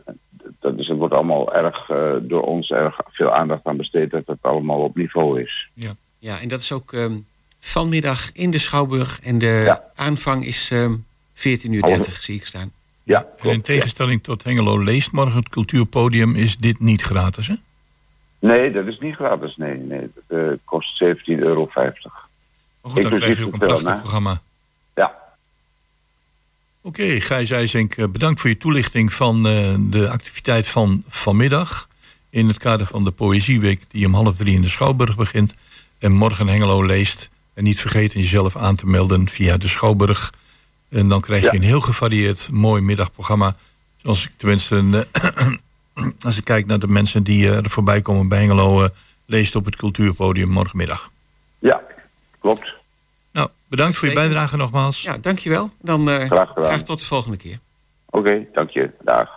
Dat is, het wordt allemaal erg door ons erg veel aandacht aan besteed dat het allemaal op niveau is. Ja, ja en dat is ook um, vanmiddag in de Schouwburg. En de ja. aanvang is... Um 14 uur 30 zie ik staan. Ja, En in tegenstelling tot Hengelo leest morgen het cultuurpodium is dit niet gratis, hè? Nee, dat is niet gratis. Nee, nee. Dat eh, kost 17,50 euro. Maar goed, dan krijg je ook een prachtig programma. Ja. Oké, Gijs IJzenk, eh, bedankt voor je toelichting van eh, de activiteit van vanmiddag. In het kader van de Poëzieweek die om half drie in de Schouwburg begint. En morgen Hengelo leest. En niet vergeten jezelf aan te melden via de Schouwburg. En dan krijg je Ja. een heel gevarieerd, mooi middagprogramma. Zoals ik tenminste, eh, als ik kijk naar de mensen die eh, er voorbij komen bij Hengelo... eh, leest op het cultuurpodium morgenmiddag. Ja, klopt. Nou, bedankt voor je bijdrage nogmaals. Ja, dankjewel. Dan eh, Graag gedaan. graag tot de volgende keer. Oké, dank je. Dag.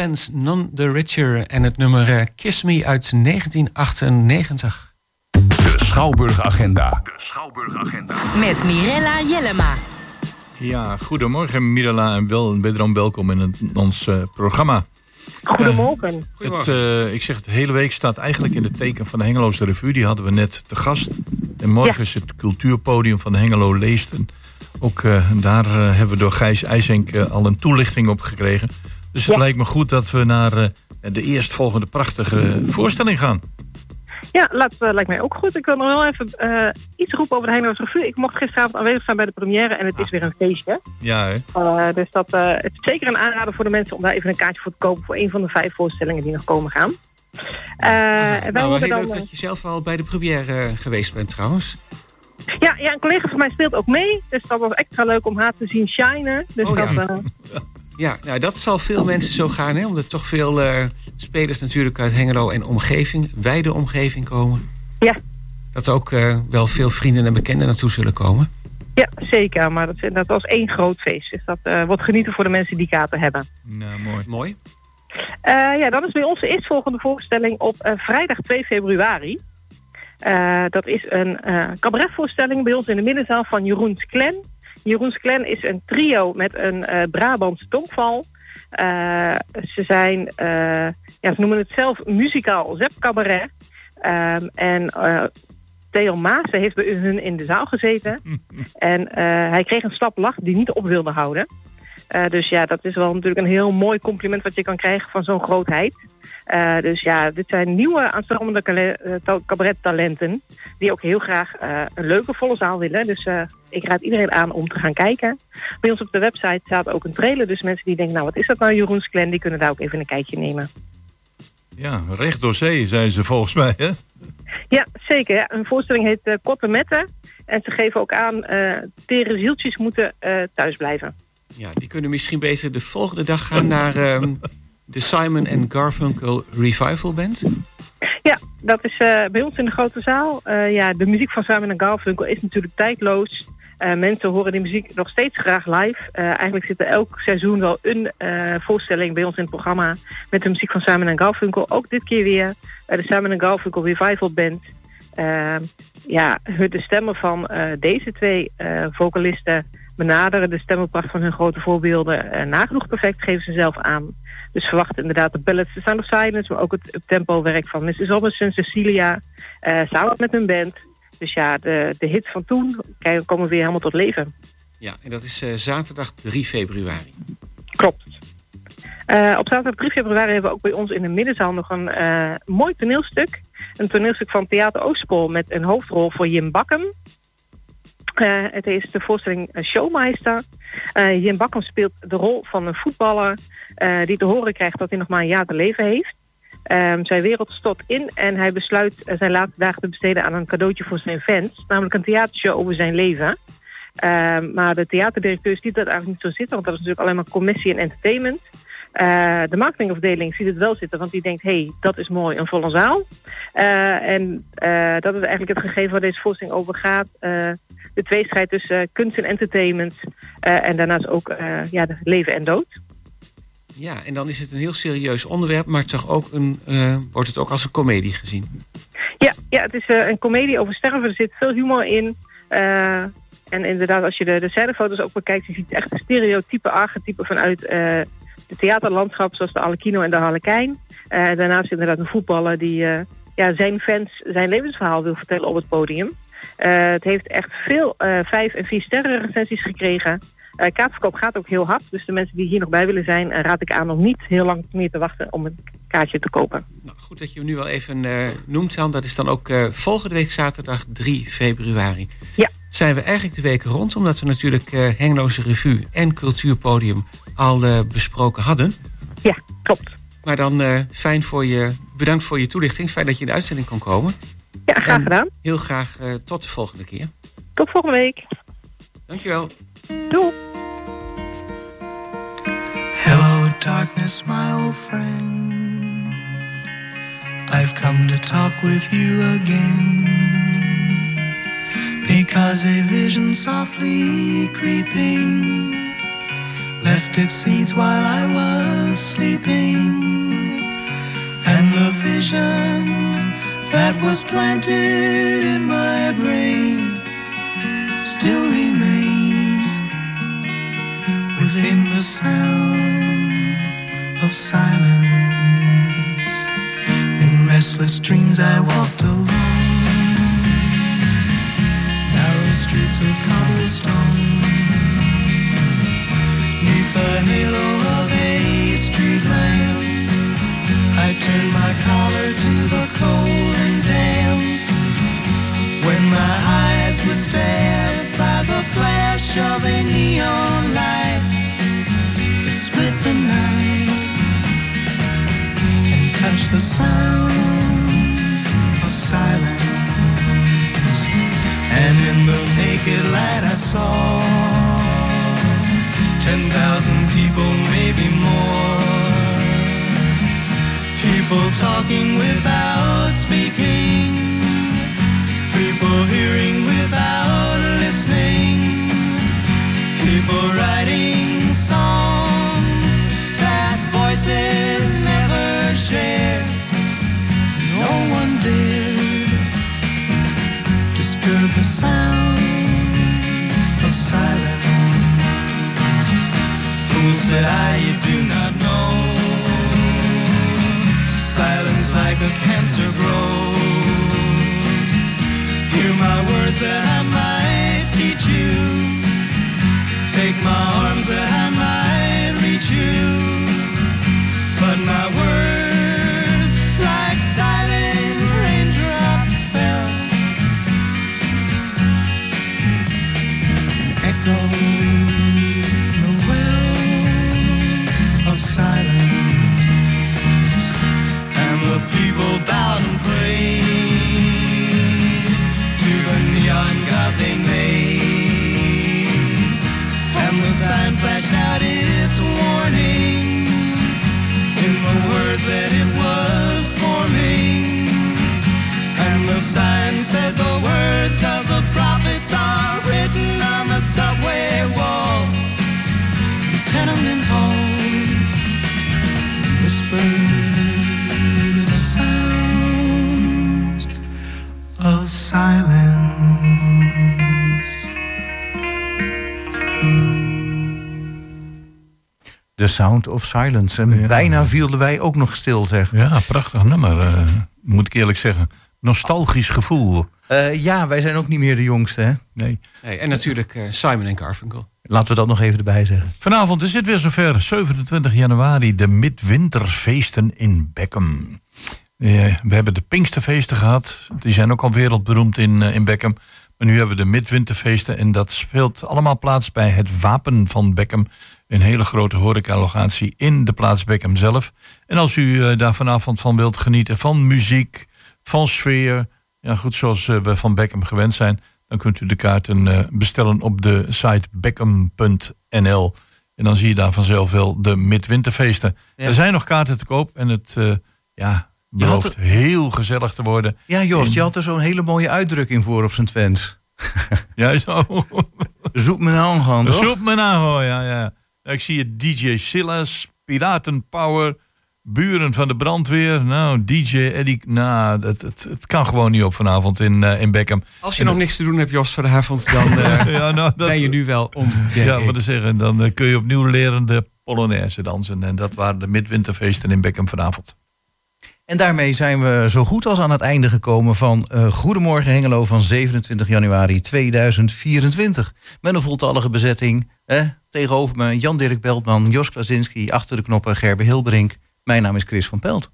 Sixpence None the Richer en het nummer eh, Kiss Me uit 1998. De Schouwburg Agenda. Met Mirella Jellema. Ja, goedemorgen Mirella en wel, wederom welkom in het, ons eh, programma. Goedemorgen. Het, eh, ik zeg het, de hele week staat eigenlijk in het teken van de Hengeloze Revue. Die hadden we net te gast. En morgen Ja. is het cultuurpodium van de Hengelo Leest. En ook eh, daar hebben we door Gijs IJzenk al een toelichting op gekregen. Dus het Ja. lijkt me goed dat we naar eh, de eerstvolgende prachtige voorstelling gaan. Ja, laat, eh, lijkt mij ook goed. Ik wil nog wel even eh, iets roepen over de Heineloos Revue. Ik mocht gisteravond aanwezig zijn bij de première en het is weer een feestje. Ja, hè? Dus dat, het is zeker een aanrader voor de mensen om daar even een kaartje voor te kopen voor een van de vijf voorstellingen die nog komen gaan. En wij nou, heel dan, leuk dat je zelf al bij de première geweest bent trouwens. ja, ja, een collega van mij speelt ook mee. Dus dat was extra leuk om haar te zien shinen. Dus Oh, dat, ja. Ja, nou, dat zal veel mensen zo gaan, hè? omdat toch veel eh, spelers natuurlijk uit Hengelo en omgeving, wijde omgeving komen. Ja. Dat er ook eh, wel veel vrienden en bekenden naartoe zullen komen. Ja, zeker. Maar dat, is- dat was één groot feest. Dus dat eh, wordt genieten voor de mensen die kaarten hebben. Nou, mooi. Mooi. Eh, ja, dan is bij ons de eerstvolgende voorstelling op eh, vrijdag 2 februari. Eh, dat is een eh cabaretvoorstelling bij ons in de middenzaal van Jeroens Clan. Jeroens Clan is een trio met een eh Brabantse tongval. Eh, ze zijn, eh, ja, ze noemen het zelf muzikaal zep cabaret. Ehm, en Theo Maas heeft bij hun in de zaal gezeten. en hij kreeg een slap lach die niet op wilde houden. Eh, dus ja, dat is wel natuurlijk een heel mooi compliment wat je kan krijgen van zo'n grootheid. Eh, dus ja, dit zijn nieuwe aanstormende cale- eh, ta- cabarettalenten die ook heel graag een leuke volle zaal willen. Dus ik raad iedereen aan om te gaan kijken. Bij ons op de website staat ook een trailer. Dus mensen die denken, nou wat is dat nou Jeroens Clan, die kunnen daar ook even een kijkje nemen. Ja, recht door zee, zijn ze volgens mij, hè? Ja, zeker. Ja. Een voorstelling heet Korte Metten. En ze geven ook aan, tere zieltjes moeten thuis blijven. Ja, die kunnen misschien beter de volgende dag gaan naar ehm, de Simon and Garfunkel Revival Band. Ja, dat is eh, bij ons in de grote zaal. Eh, ja, de muziek van Simon Garfunkel is natuurlijk tijdloos. Eh, mensen horen die muziek nog steeds graag live. Eigenlijk zit er elk seizoen wel een voorstelling bij ons in het programma met de muziek van Simon Garfunkel. Ook dit keer weer de Simon Garfunkel Revival Band. Ja, de stemmen van deze twee vocalisten benaderen de stemmenpracht van hun grote voorbeelden eh, nagenoeg perfect, geven ze zelf aan. Dus verwacht inderdaad de ballads The Sound of Silence, maar ook het tempo-werk van Mrs. Robinson, Cecilia, eh, samen met hun band. Dus ja, de, de hits van toen komen weer helemaal tot leven. Ja, en dat is eh, zaterdag 3 februari. Klopt. Op zaterdag 3 februari hebben we ook bij ons in de middenzaal nog een mooi toneelstuk. Een toneelstuk van Theater Oostpol met een hoofdrol voor Jim Bakken. Eh, het is de voorstelling eh, Showmeister. Eh, Jim Bakken speelt de rol van een voetballer die te horen krijgt dat hij nog maar een jaar te leven heeft. Ehm, zijn wereld stort in en hij besluit zijn laatste dagen te besteden aan een cadeautje voor zijn fans. Namelijk een theatershow over zijn leven. Ehm, maar de theaterdirecteur ziet dat eigenlijk niet zo zitten, want dat is natuurlijk alleen maar commissie en entertainment. Eh, de marketingafdeling ziet het wel zitten, want die denkt, hé, hey, dat is mooi, een volle zaal. Eh, en dat is eigenlijk het gegeven waar deze voorstelling over gaat. De tweestrijd tussen eh, kunst en entertainment. eh, en daarnaast ook eh, ja, de leven en dood. Ja, en dan is het een heel serieus onderwerp, maar toch ook een, wordt het ook als een komedie gezien. Ja, ja het is een komedie over sterven. Er zit veel humor in. En inderdaad, als je de, de ook bekijkt... je ziet echt een stereotype archetype vanuit het theaterlandschap... zoals de Alekino en de Harlekijn. Daarnaast inderdaad een voetballer die ja, zijn fans zijn levensverhaal wil vertellen op het podium. Eh, het heeft echt veel eh, vijf- en vier sterren recensies gekregen. Eh kaartverkoop gaat ook heel hard. Dus de mensen die hier nog bij willen zijn... raad ik aan om niet heel lang meer te wachten om een kaartje te kopen. Nou, goed dat je hem nu al even noemt, Jan. Dat is dan ook volgende week zaterdag 3 februari. Ja. Zijn we eigenlijk de week rond, omdat we natuurlijk Hengeloze Revue en Cultuurpodium al besproken hadden. Ja, klopt. Maar dan fijn voor je, bedankt voor je toelichting. Fijn dat je in de uitzending kon komen. Ja, graag En gedaan. Heel graag eh, tot de volgende keer. Tot volgende week. Dankjewel. Doei. Hello, darkness, my old friend. I've come to talk with you again. Because a vision softly creeping left its seeds while I was sleeping. And the vision that was planted in my brain still remains within the sound of silence. In restless dreams, I walked alone, narrow streets of cobblestone, neath the halo I turned my collar to the cold and damp. When my eyes were stabbed by the flash of a neon light, it split the night and touched the sound of silence. And in the naked light, I saw ten thousand people, maybe People talking without speaking. People hearing without listening. People writing songs that voices never share. No one dared disturb the sound of silence. Fool said I, you do A cancer grows. Hear my words that I might teach you. Take my arms that I might Sound of Silence. En bijna vielden wij ook nog stil, zeg. Ja, prachtig nummer, eh, moet ik eerlijk zeggen. Nostalgisch gevoel. Eh, ja, wij zijn ook niet meer de jongste, hè? Nee. Nee, en natuurlijk eh, Simon en Garfunkel. Laten we dat nog even erbij zeggen. Vanavond is het weer zover. 27 januari, de midwinterfeesten in Beckham. Eh, we hebben de Pinksterfeesten gehad. Die zijn ook al wereldberoemd in, in Beckham. Maar nu hebben we de midwinterfeesten. En dat speelt allemaal plaats bij het Wapen van Beckham. Een hele grote horecalocatie in de plaats Beckham zelf. En als u eh, daar vanavond van wilt genieten van muziek, van sfeer... Ja, goed, zoals eh, we van Beckham gewend zijn... dan kunt u de kaarten eh, bestellen op de site beckham.nl. En dan zie je daar vanzelf wel de midwinterfeesten. Ja. Er zijn nog kaarten te koop en het ja, Je had belooft heel gezellig te worden. Ja, Joost, je had er zo'n hele mooie uitdrukking voor op zijn Twents. Ja, zo. Zoek me nou aan, toch? Zoek me nou, hoor, ja, ja. Ik zie het DJ Silas, Piraten Power, buren van de brandweer. Nou, DJ Eddie, nou, het, het, het kan gewoon niet op vanavond in, eh, in Beckham. Als je En nog niks te doen hebt, Jos, vanavond, dan eh, Ja, nou, dat- ben je nu wel om. Ja, wat te zeggen, dan eh, kun je opnieuw leren de Polonaise dansen. En dat waren de midwinterfeesten in Beckham vanavond. En daarmee zijn we zo goed als aan het einde gekomen van eh, Goedemorgen Hengelo van 27 januari 2024. Met een voltallige bezetting. Tegenover me Jan-Dirk Beltman, Jos Klasinski, achter de knoppen Gerbe Hilbrink. Mijn naam is Chris van Pelt.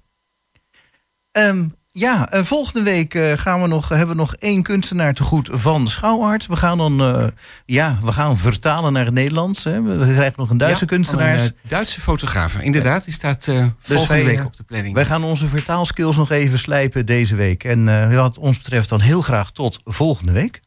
Ehm, ja, eh, volgende week eh, gaan we nog, hebben we nog één kunstenaar te goed van Schouwart. We gaan dan eh, ja, we gaan vertalen naar het Nederlands. Hè. We krijgen nog een Duitse Ja, kunstenaar. Een Duitse fotograaf. Inderdaad, die staat eh, volgende wij, week op de planning. Wij gaan onze vertaalskills nog even slijpen deze week. En wat ons betreft dan heel graag tot volgende week.